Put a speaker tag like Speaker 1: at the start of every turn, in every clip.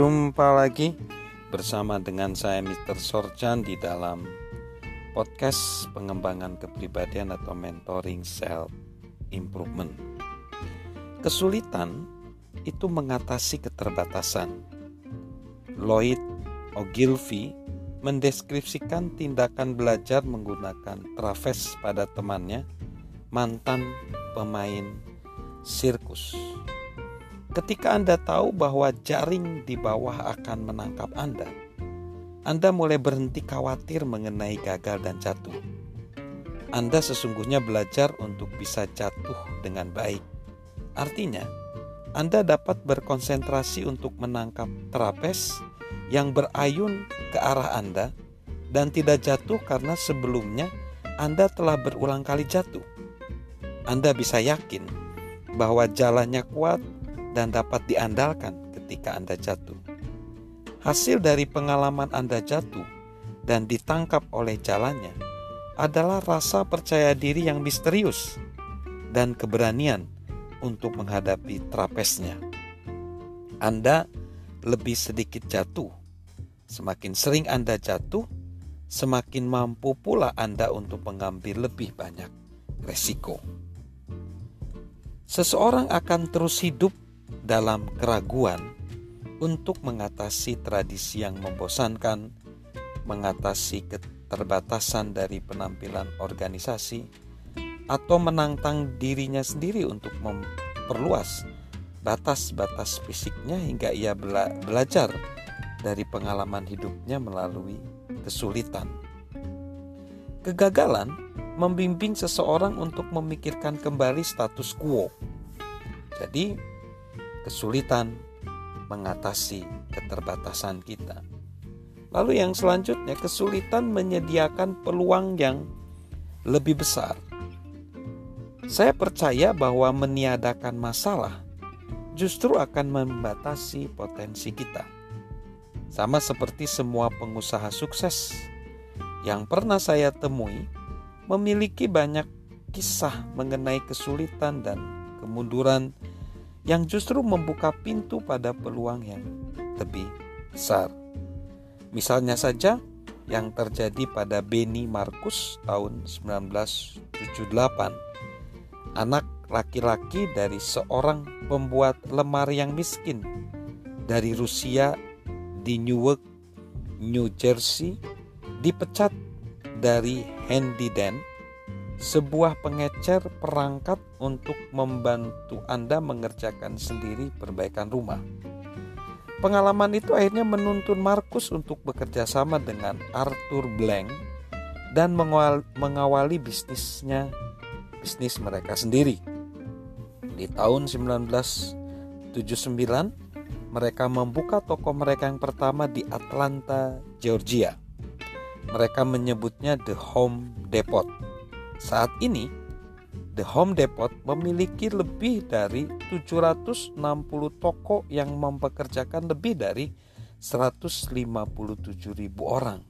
Speaker 1: Jumpa lagi bersama dengan saya Mr. Sorjan di dalam podcast pengembangan kepribadian atau mentoring self improvement. Kesulitan itu mengatasi keterbatasan. Lloyd Ogilvy mendeskripsikan tindakan belajar menggunakan traves pada temannya, mantan pemain sirkus. Ketika Anda tahu bahwa jaring di bawah akan menangkap Anda, Anda mulai berhenti khawatir mengenai gagal dan jatuh. Anda sesungguhnya belajar untuk bisa jatuh dengan baik. Artinya, Anda dapat berkonsentrasi untuk menangkap trapes yang berayun ke arah Anda dan tidak jatuh karena sebelumnya Anda telah berulang kali jatuh. Anda bisa yakin bahwa jalannya kuat dan dapat diandalkan ketika Anda jatuh. Hasil dari pengalaman Anda jatuh dan ditangkap oleh jalannya adalah rasa percaya diri yang misterius dan keberanian untuk menghadapi trapesnya. Anda lebih sedikit jatuh. Semakin sering Anda jatuh, semakin mampu pula Anda untuk mengambil lebih banyak resiko. Seseorang akan terus hidup dalam keraguan untuk mengatasi tradisi yang membosankan, mengatasi keterbatasan dari penampilan organisasi, atau menantang dirinya sendiri untuk memperluas batas-batas fisiknya hingga ia bela belajar dari pengalaman hidupnya melalui kesulitan. Kegagalan membimbing seseorang untuk memikirkan kembali status quo. Jadi, kesulitan mengatasi keterbatasan kita. Lalu yang selanjutnya kesulitan menyediakan peluang yang lebih besar. Saya percaya bahwa meniadakan masalah justru akan membatasi potensi kita. Sama seperti semua pengusaha sukses yang pernah saya temui memiliki banyak kisah mengenai kesulitan dan kemunduran yang justru membuka pintu pada peluang yang lebih besar. Misalnya saja yang terjadi pada Benny Markus tahun 1978. Anak laki-laki dari seorang pembuat lemari yang miskin dari Rusia di Newark, New Jersey dipecat dari Handy Dan sebuah pengecer perangkat untuk membantu Anda mengerjakan sendiri perbaikan rumah. Pengalaman itu akhirnya menuntun Markus untuk bekerja sama dengan Arthur Blank dan mengawali bisnisnya bisnis mereka sendiri. Di tahun 1979, mereka membuka toko mereka yang pertama di Atlanta, Georgia. Mereka menyebutnya The Home Depot saat ini, The Home Depot memiliki lebih dari 760 toko yang mempekerjakan lebih dari 157 ribu orang.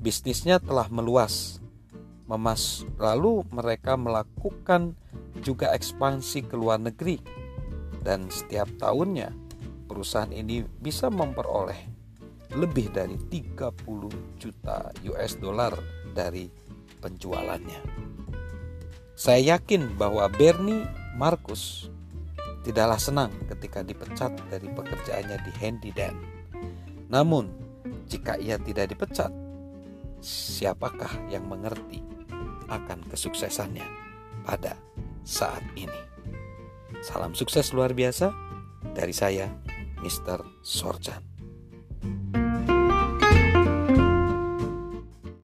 Speaker 1: Bisnisnya telah meluas. Memas lalu mereka melakukan juga ekspansi ke luar negeri. Dan setiap tahunnya perusahaan ini bisa memperoleh lebih dari 30 juta US dollar dari penjualannya. Saya yakin bahwa Bernie Marcus tidaklah senang ketika dipecat dari pekerjaannya di Handy Dan. Namun, jika ia tidak dipecat, siapakah yang mengerti akan kesuksesannya pada saat ini? Salam sukses luar biasa dari saya, Mr. Sorjan.